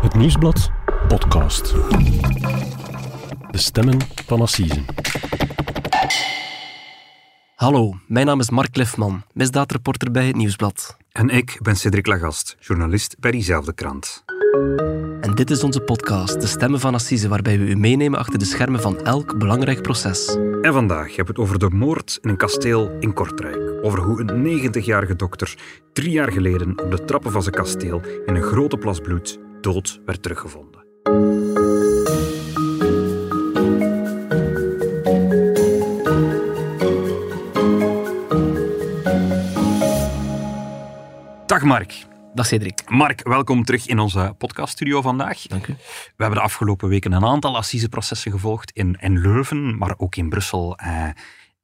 Het Nieuwsblad podcast. De stemmen van Assise. Hallo, mijn naam is Mark Lefman, misdaadreporter bij het Nieuwsblad. En ik ben Cedric Lagast, journalist bij diezelfde krant. En dit is onze podcast, De Stemmen van Assise, waarbij we u meenemen achter de schermen van elk belangrijk proces. En vandaag hebben we het over de moord in een kasteel in Kortrijk. Over hoe een 90-jarige dokter drie jaar geleden op de trappen van zijn kasteel in een grote plas bloed dood werd teruggevonden. Dag Mark. Dag Cedric. Mark, welkom terug in onze podcaststudio vandaag. Dank u. We hebben de afgelopen weken een aantal assiseprocessen gevolgd in, in Leuven, maar ook in Brussel eh,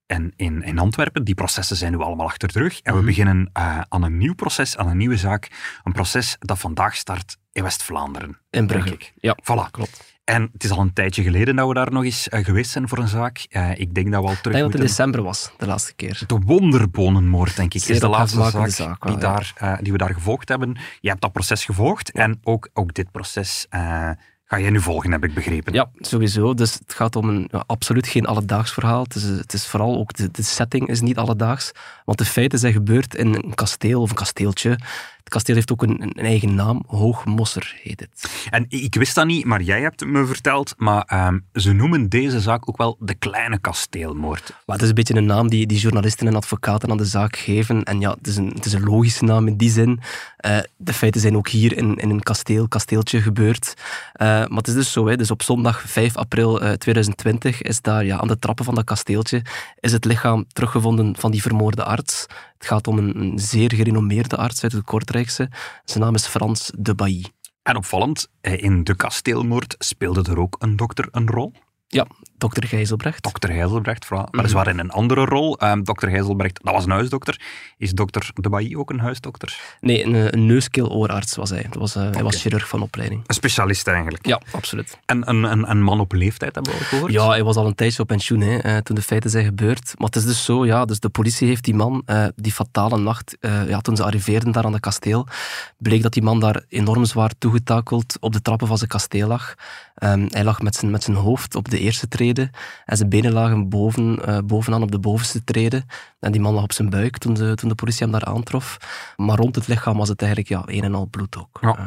en in, in Antwerpen. Die processen zijn nu allemaal achter de rug. En we Mhm. beginnen eh, aan een nieuw proces, aan een nieuwe zaak. Een proces dat vandaag start in West-Vlaanderen. In Brugge. ik. Ja, Voilà. klopt. En het is al een tijdje geleden dat we daar nog eens eh, geweest zijn voor een zaak. Eh, ik denk dat we al Ik terug denk dat het in december was, de laatste keer. De wonderbonenmoord, denk ik, Zeer is de laatste zaak, zaak wel, die, ja. daar, die we daar gevolgd hebben. Je hebt dat proces gevolgd en ook, ook dit proces ga jij nu volgen, heb ik begrepen. Ja, sowieso. Dus het gaat om een absoluut geen alledaags verhaal. Het is, het is vooral ook de, de setting is niet alledaags. Want de feiten zijn gebeurd in een kasteel of een kasteeltje. Het kasteel heeft ook een, een eigen naam. Hoogmosser heet het. En ik wist dat niet, maar jij hebt me verteld. Maar ehm, ze noemen deze zaak ook wel de kleine kasteelmoord. Maar het is een beetje een naam die, die journalisten en advocaten aan de zaak geven. En ja, het is een, het is een logische naam in die zin. Eh, de feiten zijn ook hier in, in een kasteel, kasteeltje gebeurd. Eh, maar het is dus zo, hè, dus op zondag 5 april eh, 2020 is daar ja, aan de trappen van dat kasteeltje is het lichaam teruggevonden van die vermoorde arts. Het gaat om een, een zeer gerenommeerde arts uit het Kortrijkse. Zijn naam is Frans de Bailly. En opvallend, in de kasteelmoord speelde er ook een dokter een rol. Ja, dokter Gijzelbrecht. Dokter Gijzelbrecht, vooral. weliswaar in een andere rol. Ehm dokter Gijzelbrecht, dat was een huisdokter. Is dokter De Bailly ook een huisdokter? Nee, een, een neuskeel-oorarts was hij. Dat was, eh, Hij was chirurg van opleiding. Een specialist eigenlijk. Ja, absoluut. En een, een, een man op leeftijd hebben we al gehoord. Ja, hij was al een tijdje op pensioen hè, eh, toen de feiten zijn gebeurd. Maar het is dus zo, ja, dus de politie heeft die man eh, die fatale nacht, eh, ja, toen ze arriveerden daar aan het kasteel, bleek dat die man daar enorm zwaar toegetakeld op de trappen van zijn kasteel lag. Ehm, hij lag met zijn, met zijn hoofd op de eerste trede en zijn benen lagen boven, eh, bovenaan op de bovenste trede. En die man lag op zijn buik toen de, toen de politie hem daar aantrof. Maar rond het lichaam was het eigenlijk ja, een en al bloed ook. Ja. Eh,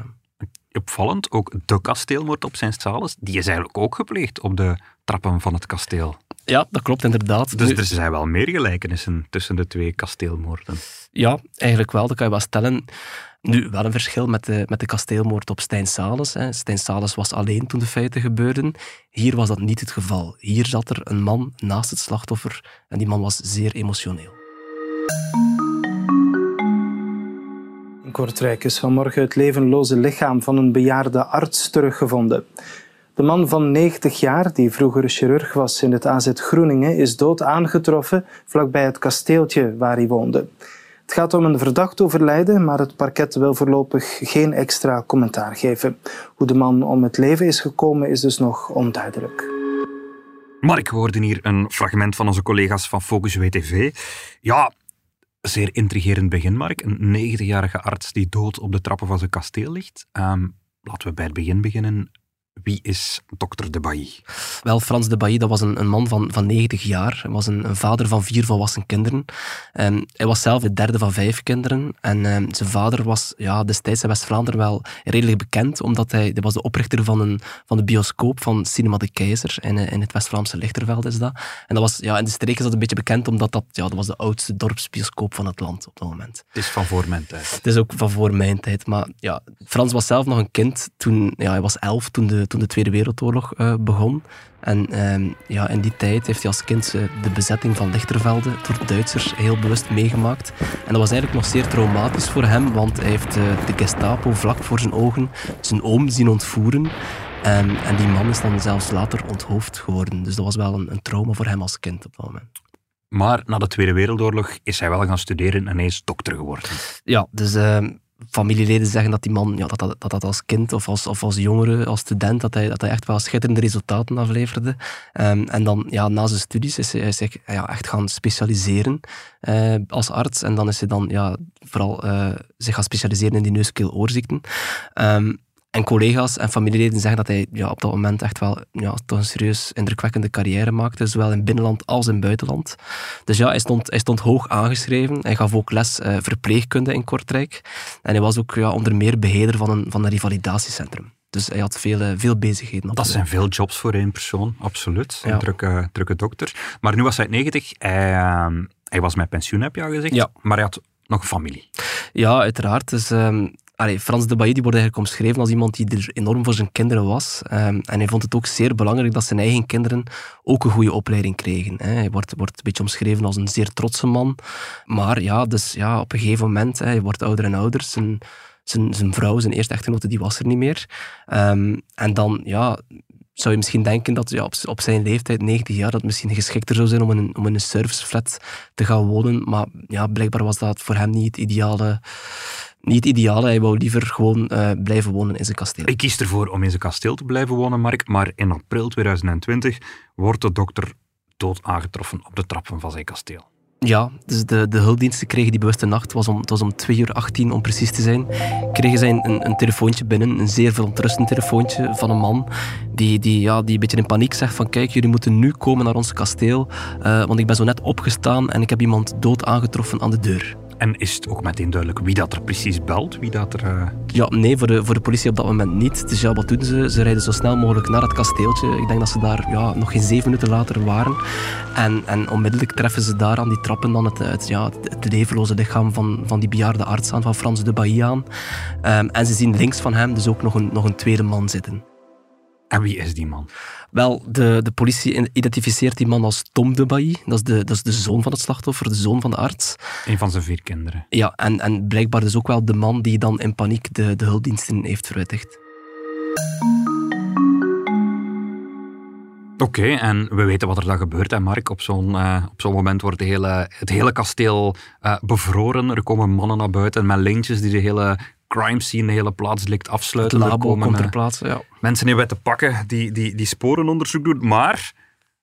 Opvallend, ook de kasteelmoord op zijn Sales, die is eigenlijk ook gepleegd op de trappen van het kasteel. ja, dat klopt inderdaad. Dus Nu- er zijn wel meer gelijkenissen tussen de twee kasteelmoorden. Ja, eigenlijk wel. Dat kan je wel stellen. Nu, wel een verschil met de, met de kasteelmoord op Stijn Sales. Hè. Stijn Sales was alleen toen de feiten gebeurden. Hier was dat niet het geval. Hier zat er een man naast het slachtoffer en die man was zeer emotioneel. In Kortrijk is vanmorgen het levenloze lichaam van een bejaarde arts teruggevonden. De man van 90 jaar, die vroeger chirurg was in het AZ Groeningen, is dood aangetroffen vlakbij het kasteeltje waar hij woonde. Het gaat om een verdacht overlijden, maar het parket wil voorlopig geen extra commentaar geven. Hoe de man om het leven is gekomen is dus nog onduidelijk. Mark, we hoorden hier een fragment van onze collega's van Focus WTV. Ja, zeer intrigerend begin, Mark. Een 90-jarige arts die dood op de trappen van zijn kasteel ligt. Ehm, laten we bij het begin beginnen. Wie is dokter De Bailly? Wel, Frans de Bailly, dat was een, een man van, van 90 jaar. Hij was een, een vader van vier volwassen kinderen. Ehm, hij was zelf het derde van vijf kinderen. En ehm, zijn vader was ja, destijds in West-Vlaanderen wel redelijk bekend, omdat hij, hij was de oprichter van, een, van de bioscoop van Cinema de Keizer. In, eh, in het West-Vlaamse Lichterveld is dat. En dat was, ja, in de streek is dat een beetje bekend, omdat dat, ja, dat was de oudste dorpsbioscoop van het land op dat moment. Het is van voor mijn tijd. Het is ook van voor mijn tijd. Maar ja, Frans was zelf nog een kind toen, ja, hij was elf toen de, toen de Tweede Wereldoorlog eh, begon. En ehm, ja, in die tijd heeft hij als kind eh, de bezetting van Lichtervelde door de Duitsers heel bewust meegemaakt. En dat was eigenlijk nog zeer traumatisch voor hem, want hij heeft eh, de Gestapo vlak voor zijn ogen zijn oom zien ontvoeren. Ehm, en die man is dan zelfs later onthoofd geworden. Dus dat was wel een, een trauma voor hem als kind op dat moment. Maar na de Tweede Wereldoorlog is hij wel gaan studeren en hij is dokter geworden. Ja, dus ehm, familieleden zeggen dat die man, ja, dat, dat, dat dat als kind of als, of als jongere, als student, dat hij, dat hij echt wel schitterende resultaten afleverde. Ehm, en dan, ja, na zijn studies is hij zich ja, echt gaan specialiseren eh, als arts. En dan is hij dan ja, vooral eh, zich gaan specialiseren in die neuskeeloorzikten. Ehm En collega's en familieleden zeggen dat hij ja, op dat moment echt wel ja, toch een serieus indrukwekkende carrière maakte, zowel in binnenland als in buitenland. Dus ja, hij stond, hij stond hoog aangeschreven. Hij gaf ook les uh, verpleegkunde in Kortrijk. En hij was ook ja, onder meer beheerder van een, van een revalidatiecentrum. Dus hij had veel, eh, veel bezigheden. Dat zijn veel jobs voor één persoon, absoluut. Een drukke, drukke dokter. Maar nu was hij 90. Hij, ehm, hij was met pensioen, heb je al gezegd. Ja. Maar hij had nog familie. Ja, uiteraard. Dus, um, Frans de Bailly die wordt eigenlijk omschreven als iemand die er enorm voor zijn kinderen was. Um, en hij vond het ook zeer belangrijk dat zijn eigen kinderen ook een goede opleiding kregen. Hè. Hij wordt, wordt een beetje omschreven als een zeer trotse man. Maar ja, dus, ja op een gegeven moment, hè, hij wordt ouder en ouder. Zijn, zijn, zijn vrouw, zijn eerste echtgenote, die was er niet meer. Um, en dan, ja, zou je misschien denken dat ja, op, zijn leeftijd, 90 jaar, dat misschien geschikter zou zijn om in een, om in een serviceflat te gaan wonen. Maar ja, blijkbaar was dat voor hem niet het ideale. Niet ideale. Hij wou liever gewoon uh, blijven wonen in zijn kasteel. Ik kies ervoor om in zijn kasteel te blijven wonen, Mark. Maar in april 2020 wordt de dokter dood aangetroffen op de trappen van zijn kasteel. Ja, dus de, de hulpdiensten kregen die bewuste nacht, was om, het was om 2 uur 18 om precies te zijn, kregen zij een, een telefoontje binnen, een zeer verontrustend telefoontje van een man die, die, ja, die een beetje in paniek zegt van kijk, jullie moeten nu komen naar ons kasteel, uh, want ik ben zo net opgestaan en ik heb iemand dood aangetroffen aan de deur. En is het ook meteen duidelijk wie dat er precies belt? Wie dat er, uh... Ja, nee, voor de, voor de politie op dat moment niet. Dus ja, wat doen ze? Ze rijden zo snel mogelijk naar het kasteeltje. Ik denk dat ze daar ja, nog geen zeven minuten later waren. En, en onmiddellijk treffen ze daar aan die trappen dan het, het, ja, het levenloze lichaam van, van die bejaarde arts aan, van Frans de Bailly aan. Um, en ze zien links van hem dus ook nog een, nog een tweede man zitten. En wie is die man? Wel, de, de politie identificeert die man als Tom de Bailly. Dat is de, dat is de zoon van het slachtoffer, de zoon van de arts. Een van zijn vier kinderen. Ja, en, en blijkbaar dus ook wel de man die dan in paniek de, de hulpdiensten heeft verwittigd. Oké, okay, en we weten wat er dan gebeurt, hè, Mark. Op zo'n uh, op zo'n moment wordt de hele, het hele kasteel uh, bevroren. Er komen mannen naar buiten met lintjes die de hele crime scene, de hele plaats lijkt afsluiten. Het labo komen, komt ter plaatse, ja. Mensen in te pakken die, die, die sporenonderzoek doen, maar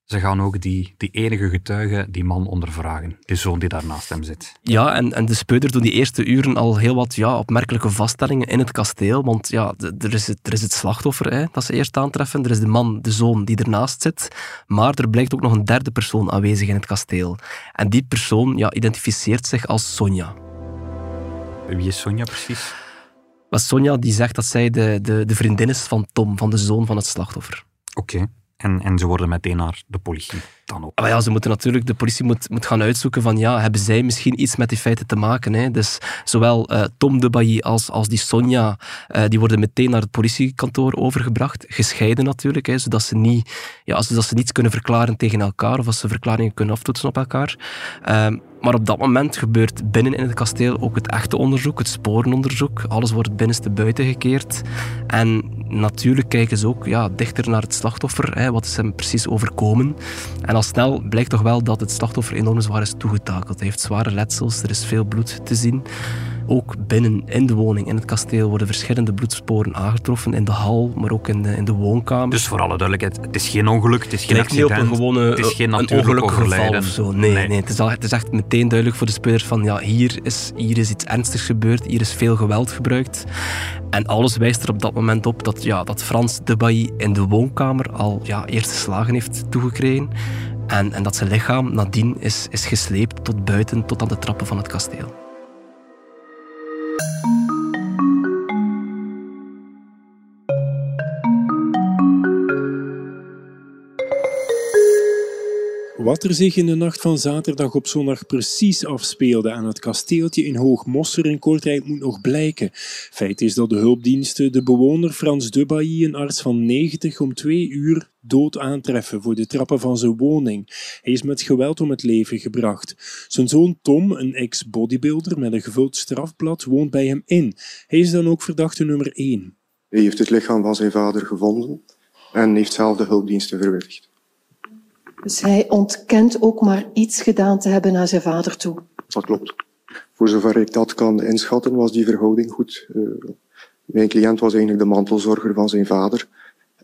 ze gaan ook die, die enige getuige, die man, ondervragen. De zoon die daar naast hem zit. Ja, en, en de speuter doet die eerste uren al heel wat ja, opmerkelijke vaststellingen in het kasteel. Want ja, er is het, er is het slachtoffer hè, dat ze eerst aantreffen. Er is de man, de zoon, die ernaast zit. Maar er blijkt ook nog een derde persoon aanwezig in het kasteel. En die persoon ja, identificeert zich als Sonja. Wie is Sonja precies? Maar Sonja die zegt dat zij de, de, de vriendin is van Tom, van de zoon van het slachtoffer. Oké. En, en ze worden meteen naar de politie dan ook. Maar ja, ze moeten natuurlijk, de politie moet, moet gaan uitzoeken van ja, hebben zij misschien iets met die feiten te maken. Hè? Dus zowel uh, Tom de Bailly als, als die Sonja, uh, die worden meteen naar het politiekantoor overgebracht. Gescheiden natuurlijk, hè, zodat, ze niet, ja, zodat ze niets kunnen verklaren tegen elkaar of als ze verklaringen kunnen aftoetsen op elkaar. Uh, maar op dat moment gebeurt binnen in het kasteel ook het echte onderzoek, het sporenonderzoek. Alles wordt binnenste buiten gekeerd. En natuurlijk kijken ze ook ja, dichter naar het slachtoffer. Hè, wat is hem precies overkomen? En al snel blijkt toch wel dat het slachtoffer enorm zwaar is toegetakeld. Hij heeft zware letsels, er is veel bloed te zien. Ook binnen in de woning, in het kasteel, worden verschillende bloedsporen aangetroffen. In de hal, maar ook in de, in de woonkamer. Dus voor alle duidelijkheid, het is geen ongeluk, het is geen accident. Niet op een gewone, het is geen een ongelukkig geval of zo. Nee, nee. nee. Het, is al, het is echt meteen duidelijk voor de speler van ja, hier is, hier is iets ernstigs gebeurd, hier is veel geweld gebruikt. En alles wijst er op dat moment op dat, ja, dat Frans de Bailly in de woonkamer al ja, eerste slagen heeft toegekregen. En, en dat zijn lichaam nadien is, is gesleept tot buiten, tot aan de trappen van het kasteel. you Wat er zich in de nacht van zaterdag op zondag precies afspeelde aan het kasteeltje in Hoogmosser in Kortrijk moet nog blijken. Feit is dat de hulpdiensten de bewoner Frans de Bailly, een arts van 90, om twee uur dood aantreffen voor de trappen van zijn woning. Hij is met geweld om het leven gebracht. Zijn zoon Tom, een ex-bodybuilder met een gevuld strafblad, woont bij hem in. Hij is dan ook verdachte nummer 1. Hij heeft het lichaam van zijn vader gevonden en heeft zelf de hulpdiensten verwittigd. Dus hij ontkent ook maar iets gedaan te hebben naar zijn vader toe. Dat klopt. Voor zover ik dat kan inschatten, was die verhouding goed. Uh, mijn cliënt was eigenlijk de mantelzorger van zijn vader.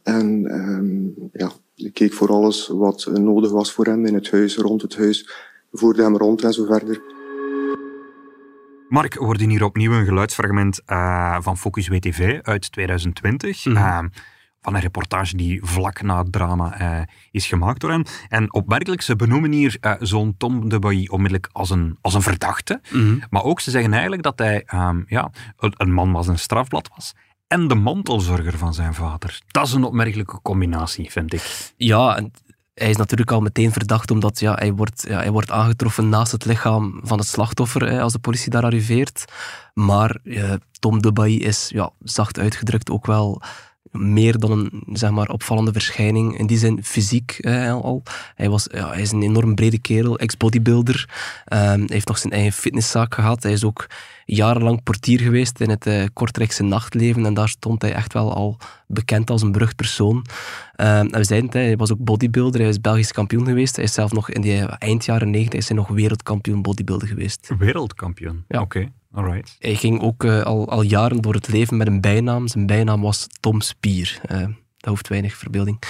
En um, ja, ik keek voor alles wat nodig was voor hem in het huis, rond het huis, voerde hem rond en zo verder. Mark, we hier opnieuw een geluidsfragment uh, van Focus WTV uit 2020. Mm -hmm. uh, van een reportage die vlak na het drama uh, is gemaakt door hem. En opmerkelijk, ze benoemen hier uh, zo'n Tom de Bailly onmiddellijk als een, als een verdachte. Mm -hmm. Maar ook, ze zeggen eigenlijk dat hij um, ja, een, man was, een strafblad was. En de mantelzorger van zijn vader. Dat is een opmerkelijke combinatie, vind ik. Ja, en hij is natuurlijk al meteen verdacht, omdat ja, hij, wordt, ja, hij wordt aangetroffen naast het lichaam van het slachtoffer hè, als de politie daar arriveert. Maar uh, Tom de Bailly is, ja, zacht uitgedrukt, ook wel meer dan een zeg maar, opvallende verschijning. In die zin fysiek hè, al. Hij, was, ja, hij is een enorm brede kerel, ex-bodybuilder. Um, hij heeft nog zijn eigen fitnesszaak gehad. Hij is ook jarenlang portier geweest in het uh, Kortrijkse nachtleven. En daar stond hij echt wel al bekend als een berucht persoon. Um, en we zeiden het, hij was ook bodybuilder. Hij is Belgisch kampioen geweest. Hij is zelf nog in die eind jaren negentig hij nog wereldkampioen bodybuilder geweest. Wereldkampioen? Ja. Oké. Okay. Alright. Hij ging ook uh, al, al jaren door het leven met een bijnaam. Zijn bijnaam was Tom Spier. Uh, dat hoeft weinig verbeelding.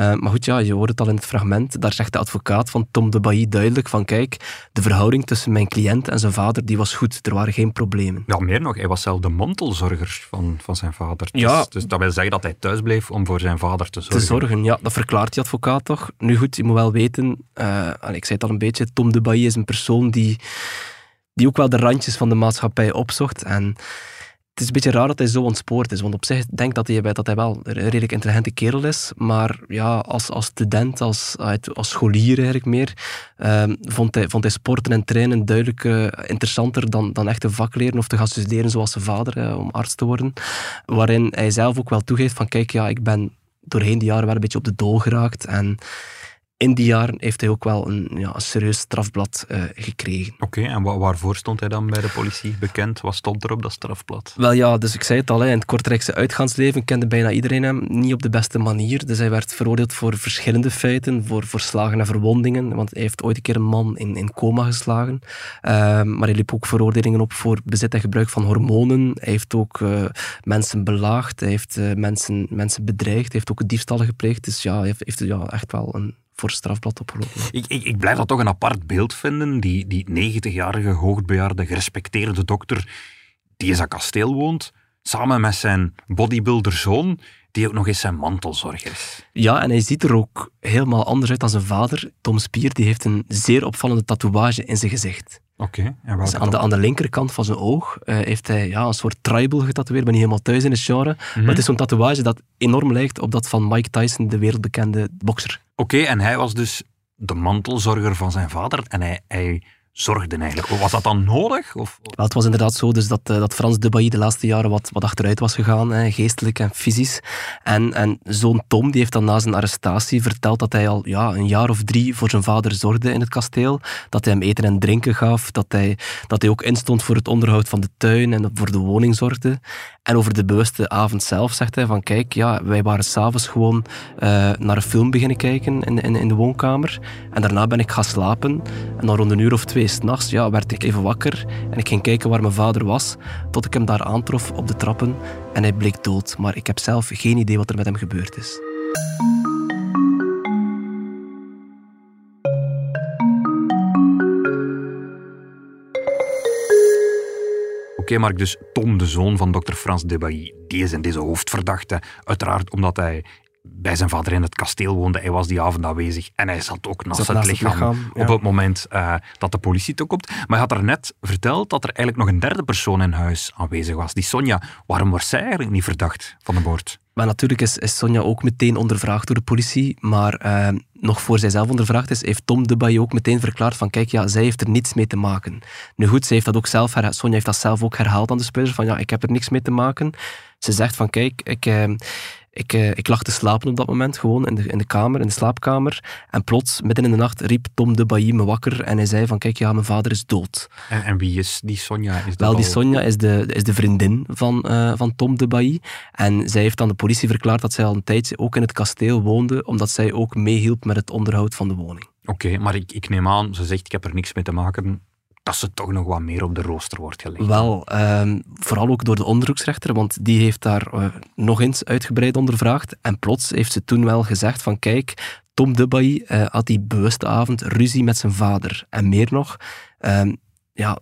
Uh, maar goed, ja, je hoort het al in het fragment. Daar zegt de advocaat van Tom de Bailly duidelijk van kijk, de verhouding tussen mijn cliënt en zijn vader die was goed. Er waren geen problemen. Ja, meer nog, hij was zelf de mantelzorger van, van zijn vader. Dus, ja. dus dat wil zeggen dat hij thuis bleef om voor zijn vader te zorgen. Te zorgen, ja. Dat verklaart die advocaat toch. Nu goed, je moet wel weten, ik zei het al een beetje, Tom de Bailly is een persoon die die ook wel de randjes van de maatschappij opzocht. En het is een beetje raar dat hij zo ontspoord is, want op zich denk ik dat hij, dat hij wel een redelijk intelligente kerel is, maar ja, als, als student, als, als scholier eigenlijk meer, um, vond, hij, vond hij sporten en trainen duidelijk uh, interessanter dan, dan echt een vak leren of te gaan studeren zoals zijn vader, uh, om arts te worden. Waarin hij zelf ook wel toegeeft van kijk, ja, ik ben doorheen die jaren wel een beetje op de dool geraakt en in die jaren heeft hij ook wel een, ja, een serieus strafblad uh, gekregen. Oké, okay, en wa waarvoor stond hij dan bij de politie bekend? Wat stond er op dat strafblad? Wel ja, dus ik zei het al, hè, in het Kortrijkse uitgaansleven kende bijna iedereen hem niet op de beste manier. Dus hij werd veroordeeld voor verschillende feiten, voor, voor slagen en verwondingen, want hij heeft ooit een keer een man in, in coma geslagen. Uh, maar hij liep ook veroordelingen op voor bezit en gebruik van hormonen. Hij heeft ook uh, mensen belaagd, hij heeft uh, mensen, mensen bedreigd, hij heeft ook diefstallen gepleegd. Dus ja, hij heeft, heeft ja, echt wel een voor strafblad opgelopen. Ik, ik, ik, blijf dat toch een apart beeld vinden. Die, die 90-jarige, hoogbejaarde, gerespecteerde dokter die in zijn kasteel woont, samen met zijn bodybuilderzoon, die ook nog eens zijn mantelzorger is. Ja, en hij ziet er ook helemaal anders uit dan zijn vader. Tom Spier die heeft een zeer opvallende tatoeage in zijn gezicht. Oké. Okay, dus aan, de, aan de linkerkant van zijn oog uh, heeft hij ja, een soort tribal getatoeëerd. Ik ben niet helemaal thuis in het genre. Mm -hmm. Maar het is zo'n tatoeage dat enorm lijkt op dat van Mike Tyson, de wereldbekende bokser. Oké, en hij was dus de mantelzorger van zijn vader. En hij, hij zorgde eigenlijk. Was dat dan nodig? Of? Het was inderdaad zo dus dat, uh, dat Frans de Bailly de laatste jaren wat, wat achteruit was gegaan, hè, geestelijk en fysisch. En, en zoon Tom die heeft dan na zijn arrestatie verteld dat hij al ja, een jaar of drie voor zijn vader zorgde in het kasteel. Dat hij hem eten en drinken gaf. Dat hij, dat hij ook instond voor het onderhoud van de tuin en voor de woning zorgde. En over de bewuste avond zelf zegt hij van kijk, ja, wij waren s'avonds gewoon uh, naar een film beginnen kijken in, in, in de woonkamer. En daarna ben ik gaan slapen. En dan rond een uur of twee s'nachts ja, werd ik even wakker en ik ging kijken waar mijn vader was, tot ik hem daar aantrof op de trappen en hij bleek dood. Maar ik heb zelf geen idee wat er met hem gebeurd is. Oké, okay, Mark, dus Tom, de zoon van dokter Frans de Bailly, die is in deze hoofdverdachte. Uiteraard omdat hij bij zijn vader in het kasteel woonde. Hij was die avond aanwezig en hij zat ook naast, zat het, lichaam het, lichaam op het moment uh, dat de politie toekomt. Maar hij had er net verteld dat er eigenlijk nog een derde persoon in huis aanwezig was. Die Sonja. Waarom wordt zij eigenlijk niet verdacht van de moord? Maar natuurlijk is, is Sonja ook meteen ondervraagd door de politie. Maar uh, nog voor zij zelf ondervraagd is, heeft Tom de Bailly ook meteen verklaard van kijk, ja, zij heeft er niets mee te maken. Nu goed, zij heeft dat ook zelf, Sonja heeft dat zelf ook herhaald aan de speler van ja, ik heb er niks mee te maken. Ze zegt van kijk, ik... Uh, ik, uh, ik lag te slapen op dat moment, gewoon in de, in de kamer, in de slaapkamer. En plots, midden in de nacht, riep Tom de Bailly me wakker en hij zei van, kijk, ja, mijn vader is dood. En, en wie is die Sonja? Is Wel, die Sonja is de, is de vriendin van, uh, van Tom de Bailly. En zij heeft aan de politie verklaard dat zij al een tijdje ook in het kasteel woonde, omdat zij ook meehielp met het onderhoud van de woning. Oké, okay, maar ik, ik neem aan, ze zegt, ik heb er niks mee te maken dat ze toch nog wat meer op de rooster wordt gelegd. Wel, um, vooral ook door de onderzoeksrechter, want die heeft daar uh, nog eens uitgebreid ondervraagd. En plots heeft ze toen wel gezegd van kijk, Tom de Bailly uh, had die bewuste avond ruzie met zijn vader. En meer nog, um, ja,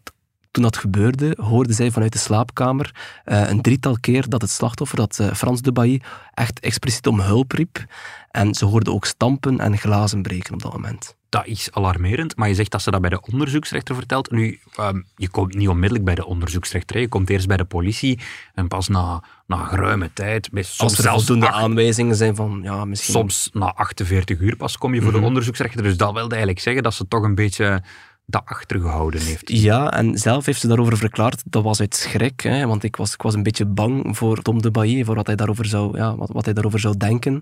toen dat gebeurde, hoorde zij vanuit de slaapkamer uh, een drietal keer dat het slachtoffer, dat uh, Frans de Bailly, echt expliciet om hulp riep. En ze hoorde ook stampen en glazen breken op dat moment dat is alarmerend, maar je zegt dat ze dat bij de onderzoeksrechter vertelt. Nu, um, je komt niet onmiddellijk bij de onderzoeksrechter, je komt eerst bij de politie en pas na, na geruime tijd... Soms Als er voldoende aanwijzingen zijn van, ja, misschien... Soms na 48 uur pas kom je voor de mhm. onderzoeksrechter. Dus dat wilde eigenlijk zeggen dat ze toch een beetje dat achtergehouden heeft. Ja, en zelf heeft ze daarover verklaard, dat was uit schrik, hè, want ik was, ik was een beetje bang voor Tom de Bailly, voor wat hij daarover zou, ja, wat, wat hij daarover zou denken.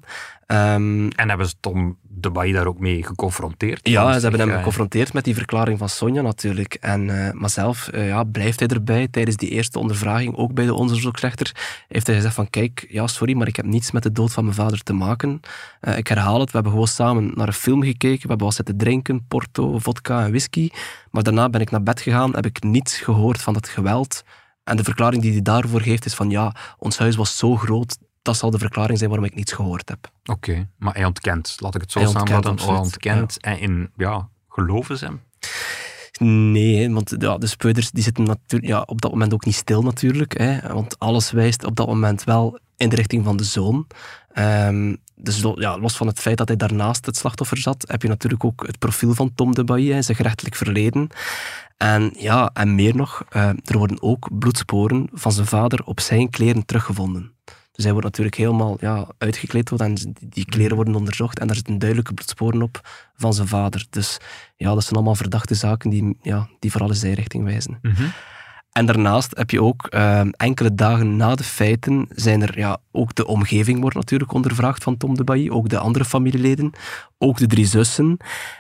Um, en hebben ze Tom de Bailly daar ook mee geconfronteerd? Ja, ze hebben hem geconfronteerd met die verklaring van Sonja natuurlijk. En, uh, maar zelf uh, ja, blijft hij erbij. Tijdens die eerste ondervraging, ook bij de onderzoeksrechter, heeft hij gezegd van kijk, ja sorry, maar ik heb niets met de dood van mijn vader te maken. Uh, ik herhaal het, we hebben gewoon samen naar een film gekeken, we hebben wat zitten drinken, porto, vodka en whisky. Maar daarna ben ik naar bed gegaan, heb ik niets gehoord van dat geweld. En de verklaring die hij daarvoor geeft is van ja, ons huis was zo groot, dat zal de verklaring zijn waarom ik niets gehoord heb. Oké, maar hij ontkent, laat ik het zo samenvatten, hij ontkent. En in, ja, geloven ze hem? Nee, want ja, de speuders die zitten natuurlijk ja, op dat moment ook niet stil natuurlijk. Hè, want alles wijst op dat moment wel in de richting van de zoon. Um, dus ja, los van het feit dat hij daarnaast het slachtoffer zat, heb je natuurlijk ook het profiel van Tom de Bailly, zijn gerechtelijk verleden. En ja, en meer nog, uh, er worden ook bloedsporen van zijn vader op zijn kleren teruggevonden. Hij wordt natuurlijk helemaal ja, uitgekleed en die kleren worden onderzocht en daar zitten duidelijke bloedsporen op van zijn vader. Dus ja, dat zijn allemaal verdachte zaken die, ja, die vooral in zijn richting wijzen. Mm en daarnaast heb je ook uh, enkele dagen na de feiten zijn er ja, ook de omgeving wordt natuurlijk ondervraagd van Tom de Bailly, ook de andere familieleden, ook de drie zussen.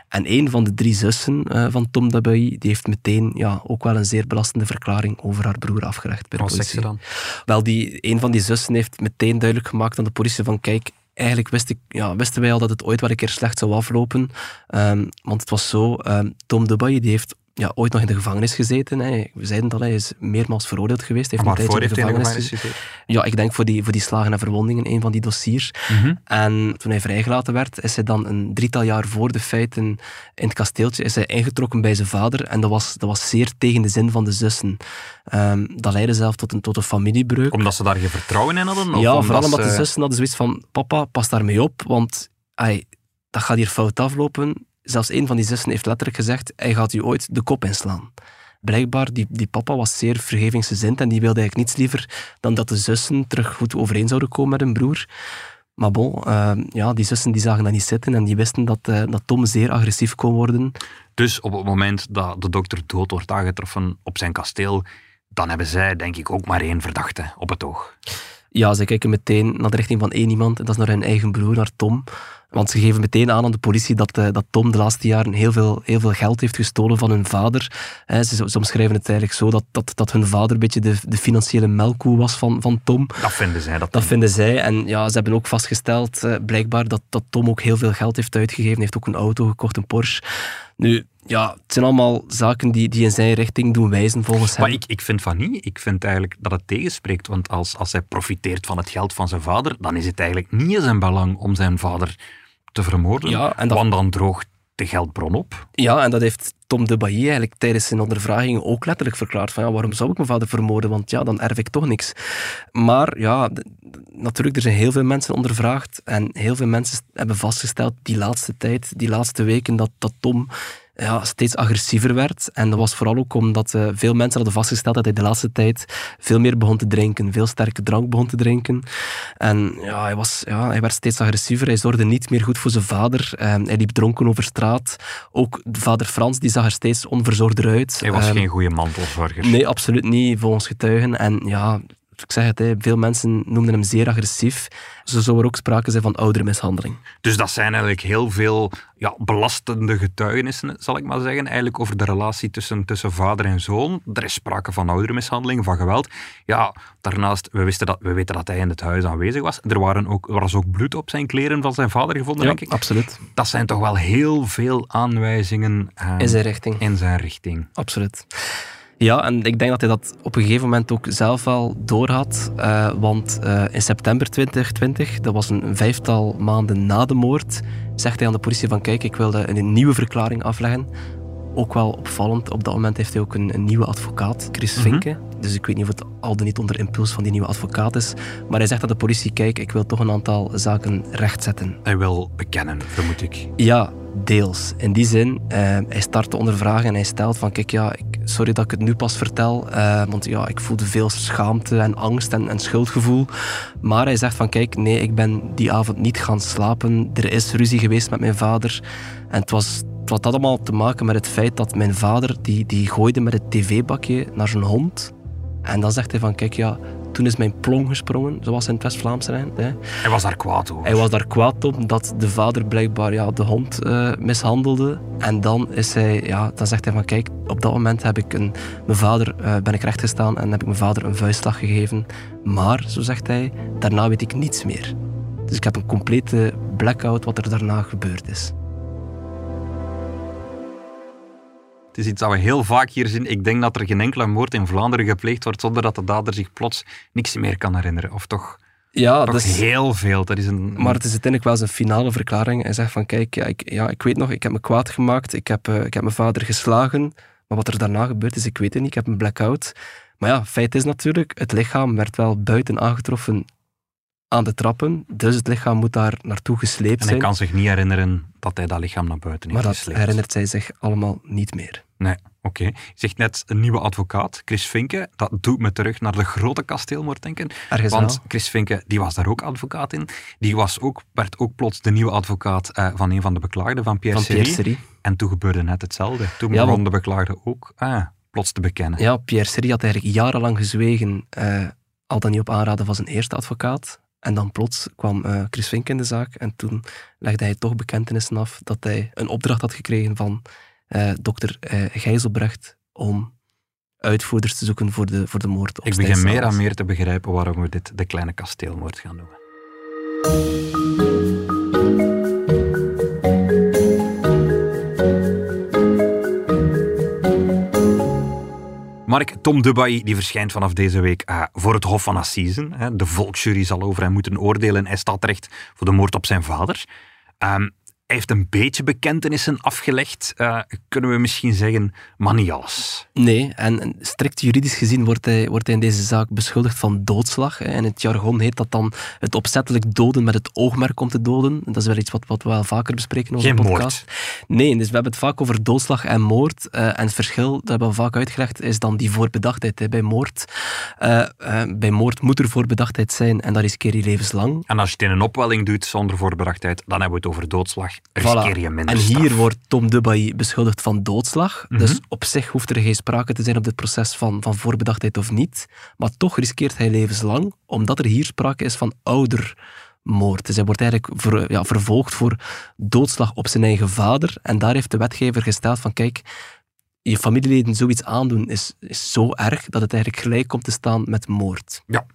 En een van de drie zussen uh, van Tom de Bailly, die heeft meteen ja, ook wel een zeer belastende verklaring over haar broer afgelegd bij de Wat politie. dan? Wel, die, een van die zussen heeft meteen duidelijk gemaakt aan de politie van kijk, eigenlijk wist ik, ja, wisten wij al dat het ooit wel een keer slecht zou aflopen. Um, want het was zo, um, Tom de Bailly die heeft ja, ooit nog in de gevangenis gezeten. Hè. We zeiden dat hij is meermaals veroordeeld geweest. Heeft maar voor heeft hij in de gevangenis gezeten? Ja, ik denk voor die, voor die slagen en verwondingen, een van die dossiers. Mhm. En toen hij vrijgelaten werd, is hij dan een drietal jaar voor de feiten in het kasteeltje is hij ingetrokken bij zijn vader. En dat was, dat was zeer tegen de zin van de zussen. Um, dat leidde zelf tot een, tot een familiebreuk. Omdat ze daar geen vertrouwen in hadden? Of ja, vooral omdat de zussen hadden zoiets van, papa, pas daarmee op, want ay, dat gaat hier fout aflopen Zelfs een van die zussen heeft letterlijk gezegd, hij gaat u ooit de kop inslaan. Blijkbaar, die, die papa was zeer vergevingsgezind en die wilde eigenlijk niets liever dan dat de zussen terug goed overeen zouden komen met hun broer. Maar bon, uh, ja, die zussen die zagen dat niet zitten en die wisten dat, uh, dat Tom zeer agressief kon worden. Dus op het moment dat de dokter dood wordt aangetroffen op zijn kasteel, dan hebben zij denk ik ook maar één verdachte op het oog. Ja, ze kijken meteen naar de richting van één iemand en dat is naar hun eigen broer, naar Tom. Want ze geven meteen aan aan de politie dat, uh, dat Tom de laatste jaren heel veel, heel veel geld heeft gestolen van hun vader. Ze, ze omschrijven het eigenlijk zo dat, dat, dat hun vader een beetje de, de financiële melkkoe was van, van Tom. Dat vinden zij. Dat, dat vinden zij. En ja, ze hebben ook vastgesteld, uh, blijkbaar, dat, dat Tom ook heel veel geld heeft uitgegeven. Hij heeft ook een auto gekocht, een Porsche. Nu, ja, het zijn allemaal zaken die, die in zijn richting doen wijzen volgens hem. Maar ik, ik vind van niet. Ik vind eigenlijk dat het tegenspreekt. Want als, als hij profiteert van het geld van zijn vader, dan is het eigenlijk niet in zijn belang om zijn vader te vermoorden. Ja, en dat... Want dan droogt de geldbron op. Ja, en dat heeft Tom de Bailly eigenlijk tijdens zijn ondervraging ook letterlijk verklaard. Van ja, waarom zou ik mijn vader vermoorden? Want ja, dan erf ik toch niks. Maar ja, natuurlijk, er zijn heel veel mensen ondervraagd. En heel veel mensen hebben vastgesteld die laatste tijd, die laatste weken, dat, dat Tom ja, steeds agressiever werd. En dat was vooral ook omdat uh, veel mensen hadden vastgesteld dat hij de laatste tijd veel meer begon te drinken, veel sterke drank begon te drinken. En ja, hij, was, ja, hij werd steeds agressiever, hij zorgde niet meer goed voor zijn vader. Um, hij liep dronken over straat. Ook vader Frans die zag er steeds onverzorgder uit. Hij was um, geen goede mantelzorger. Nee, absoluut niet, volgens getuigen. En ja, ik zeg het, veel mensen noemden hem zeer agressief. Zo zou er ook sprake zijn van oudermishandeling. Dus dat zijn eigenlijk heel veel ja, belastende getuigenissen, zal ik maar zeggen, eigenlijk over de relatie tussen, tussen vader en zoon. Er is sprake van oudermishandeling, van geweld. Ja, daarnaast, we, wisten dat, we weten dat hij in het huis aanwezig was. Er, waren ook, er was ook bloed op zijn kleren van zijn vader gevonden, ja, denk ik. absoluut. Dat zijn toch wel heel veel aanwijzingen uh, in zijn richting. In zijn richting. Absoluut. Ja, en ik denk dat hij dat op een gegeven moment ook zelf wel doorhad. Uh, want uh, in september 2020, dat was een vijftal maanden na de moord, zegt hij aan de politie van kijk, ik wilde een nieuwe verklaring afleggen. Ook wel opvallend. Op dat moment heeft hij ook een, een nieuwe advocaat, Chris Mhm. Vinke. Dus ik weet niet of het al dan niet onder impuls van die nieuwe advocaat is. Maar hij zegt aan de politie, kijk, ik wil toch een aantal zaken rechtzetten. Hij wil bekennen, vermoed ik. Ja, deels. In die zin, eh, hij start de ondervraging en hij stelt van, kijk, ja, ik, sorry dat ik het nu pas vertel, eh, want ja, ik voelde veel schaamte en angst en, en schuldgevoel. Maar hij zegt van, kijk, nee, ik ben die avond niet gaan slapen. Er is ruzie geweest met mijn vader. En het was, het had allemaal te maken met het feit dat mijn vader, die, die gooide met het tv-bakje naar zijn hond. En dan zegt hij van, kijk, ja, toen is mijn plong gesprongen, zoals in het West-Vlaams zijn. Hè. Hij was daar kwaad over. Hij was daar kwaad op dat de vader blijkbaar ja, de hond eh, mishandelde. En dan, is hij, ja, dan zegt hij van kijk, op dat moment heb ik een, mijn vader, eh, ben ik rechtgestaan en heb ik mijn vader een vuistslag gegeven. Maar, zo zegt hij, daarna weet ik niets meer. Dus ik heb een complete blackout wat er daarna gebeurd is. Is iets dat we heel vaak hier zien. Ik denk dat er geen enkele moord in Vlaanderen gepleegd wordt zonder dat de dader zich plots niks meer kan herinneren. Of toch, Ja, dat is, heel veel. Dat is een, Maar het is uiteindelijk wel zijn finale verklaring. Hij zegt van, kijk, ja, ik, ja, ik weet nog, ik heb me kwaad gemaakt. Ik heb, eh, ik heb mijn vader geslagen. Maar wat er daarna gebeurd is, ik weet het niet. Ik heb een blackout. Maar ja, feit is natuurlijk, het lichaam werd wel buiten aangetroffen aan de trappen. Dus het lichaam moet daar naartoe gesleept en hij zijn. kan zich niet herinneren dat hij dat lichaam naar buiten heeft maar dat gesleept. herinnert zij zich allemaal niet meer. Nee, oké. Zegt net een nieuwe advocaat, Chris Vinke. Dat doet me terug naar de grote kasteelmoord denken. Ergens Want wel. Chris Vinke, die was daar ook advocaat in. Die was ook, werd ook plots de nieuwe advocaat eh, van een van de beklaagden, van Pierre, Van Pierre Serie. En toen gebeurde net hetzelfde. Toen Ja, begon de beklaagde ook ah, plots te bekennen. Ja, Pierre Serie had eigenlijk jarenlang gezwegen, eh, al dan niet op aanraden van zijn eerste advocaat. En dan plots kwam eh, Chris Vink in de zaak en toen legde hij toch bekentenissen af dat hij een opdracht had gekregen van eh, dokter eh, Gijzelbrecht om uitvoerders te zoeken voor de, voor de moord op Ik begin meer en meer te begrijpen waarom we dit de kleine kasteelmoord gaan noemen. Mark, Tom Dubai die verschijnt vanaf deze week eh, voor het Hof van Assisen. De volksjury zal over hem moeten oordelen. Hij staat terecht voor de moord op zijn vader. Ehm, hij heeft een beetje bekentenissen afgelegd. Eh, kunnen we misschien zeggen, maar niet alles. Nee, en en strikt juridisch gezien wordt hij, wordt hij in deze zaak beschuldigd van doodslag. In het jargon heet dat dan het opzettelijk doden met het oogmerk om te doden. Dat is wel iets wat, wat we wel vaker bespreken in onze Geen podcast. Nee, dus we hebben het vaak over doodslag en moord. eh, en het verschil, dat hebben we vaak uitgelegd, is dan die voorbedachtheid. hè. Bij, moord, eh, bij moord moet er voorbedachtheid zijn en dat riskeer je levenslang. En als je het in een opwelling doet zonder voorbedachtheid, dan hebben we het over doodslag. Riskeer je minder En hier straf. wordt Tom Dubai beschuldigd van doodslag. Mhm. Dus op zich hoeft er geen sprake te zijn op dit proces van, van voorbedachtheid of niet. Maar toch riskeert hij levenslang, omdat er hier sprake is van oudermoord. Dus hij wordt eigenlijk ver- ja, vervolgd voor doodslag op zijn eigen vader. En daar heeft de wetgever gesteld van, kijk, je familieleden zoiets aandoen is, is zo erg dat het eigenlijk gelijk komt te staan met moord. Ja.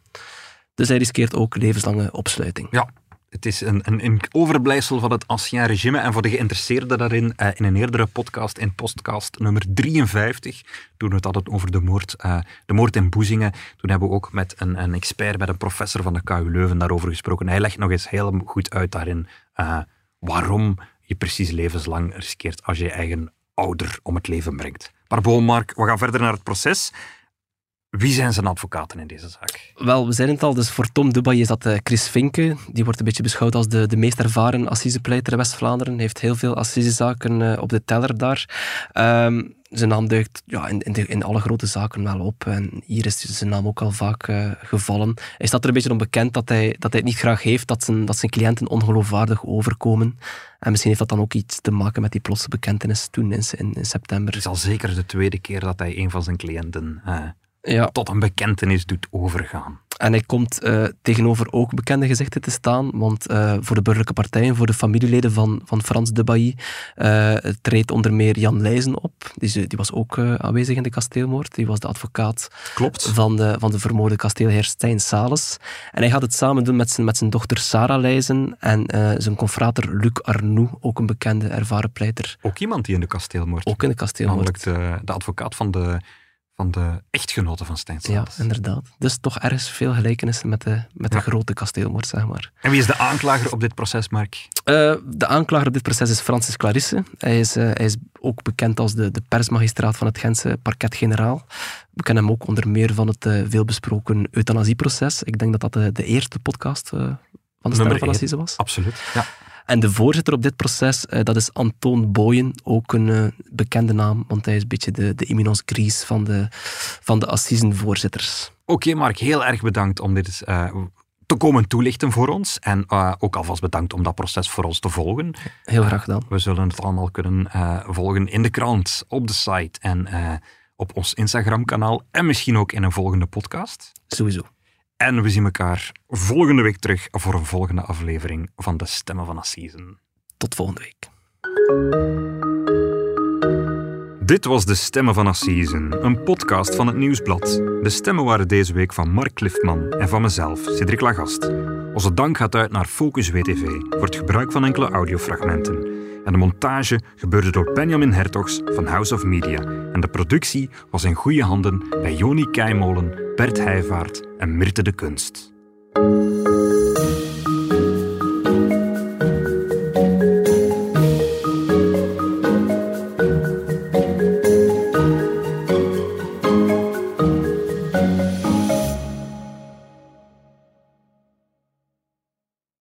Dus hij riskeert ook levenslange opsluiting. Ja, het is een, een, overblijfsel van het ancien regime. En voor de geïnteresseerden daarin, eh, in een eerdere podcast, in podcast nummer 53, toen we het hadden over de moord, eh, de moord in Boezingen, toen hebben we ook met een, een expert, met een professor van de KU Leuven daarover gesproken. Hij legt nog eens heel goed uit daarin eh, waarom je precies levenslang riskeert als je eigen ouder om het leven brengt. Maar Mark, we gaan verder naar het proces. Wie zijn zijn advocaten in deze zaak? Wel, we zijn het al, dus voor Tom Dubai is dat eh, Chris Vinke. Die wordt een beetje beschouwd als de, de meest ervaren assisepleiter in West-Vlaanderen. Heeft heel veel assisezaken eh, op de teller daar. Ehm, zijn naam duikt ja, in, in, de- in alle grote zaken wel op. En hier is zijn naam ook al vaak eh, gevallen. Hij staat er een beetje onbekend dat hij, dat hij het niet graag heeft dat zijn, dat zijn cliënten ongeloofwaardig overkomen. En misschien heeft dat dan ook iets te maken met die plotse bekentenis toen in, in, in september. Het is al zeker de tweede keer dat hij een van zijn cliënten Ja, tot een bekentenis doet overgaan. En hij komt eh, tegenover ook bekende gezichten te staan, want eh, voor de burgerlijke partijen, voor de familieleden van, van Frans de Bailly, eh, treedt onder meer Jan Leijzen op. Die, die was ook aanwezig in de kasteelmoord. Die was de advocaat Klopt. van de, van de vermoorde kasteelheer Stijn Sales. En hij gaat het samen doen met zijn, met zijn dochter Sarah Leijzen en zijn confrater Luc Arnoux, ook een bekende ervaren pleiter, Ook iemand die in de kasteelmoord. ook in de kasteelmoord. Namelijk de, de advocaat van de, van de echtgenoten van Stijn Ja, inderdaad. Dus toch ergens veel gelijkenissen met de, met de Ja. grote kasteelmoord, zeg maar. En wie is de aanklager op dit proces, Mark? Eh, de aanklager op dit proces is Francis Clarisse. Hij is, eh, hij is ook bekend als de, de persmagistraat van het Gentse parket-generaal. We kennen hem ook onder meer van het eh, veelbesproken euthanasieproces. Ik denk dat dat de, de eerste podcast van de Stemmen van. Assise was. Absoluut. Ja. En de voorzitter op dit proces, eh, dat is Antoon Boyen, ook een eh, bekende naam, want hij is een beetje de, de eminence grise van de, van de Assisen-voorzitters. Oké, Mark, heel erg bedankt om dit eh, te komen toelichten voor ons. En ook alvast bedankt om dat proces voor ons te volgen. Heel graag gedaan. We zullen het allemaal kunnen volgen in de krant, op de site en op ons Instagram-kanaal. En misschien ook in een volgende podcast. Sowieso. En we zien elkaar volgende week terug voor een volgende aflevering van de Stemmen van Assisen. Tot volgende week. Dit was De Stemmen van Assisen, een podcast van het Nieuwsblad. De stemmen waren deze week van Mark Cliffman en van mezelf, Cedric Lagast. Onze dank gaat uit naar Focus WTV voor het gebruik van enkele audiofragmenten. En de montage gebeurde door Benjamin Hertogs van House of Media. En de productie was in goede handen bij Joni Keimolen, Bert Heijvaart en Mirte de Kunst.